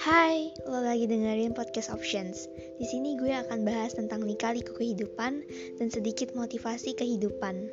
Hai, lo lagi dengerin podcast Options. Di sini gue akan bahas tentang nikah liku kehidupan dan sedikit motivasi kehidupan.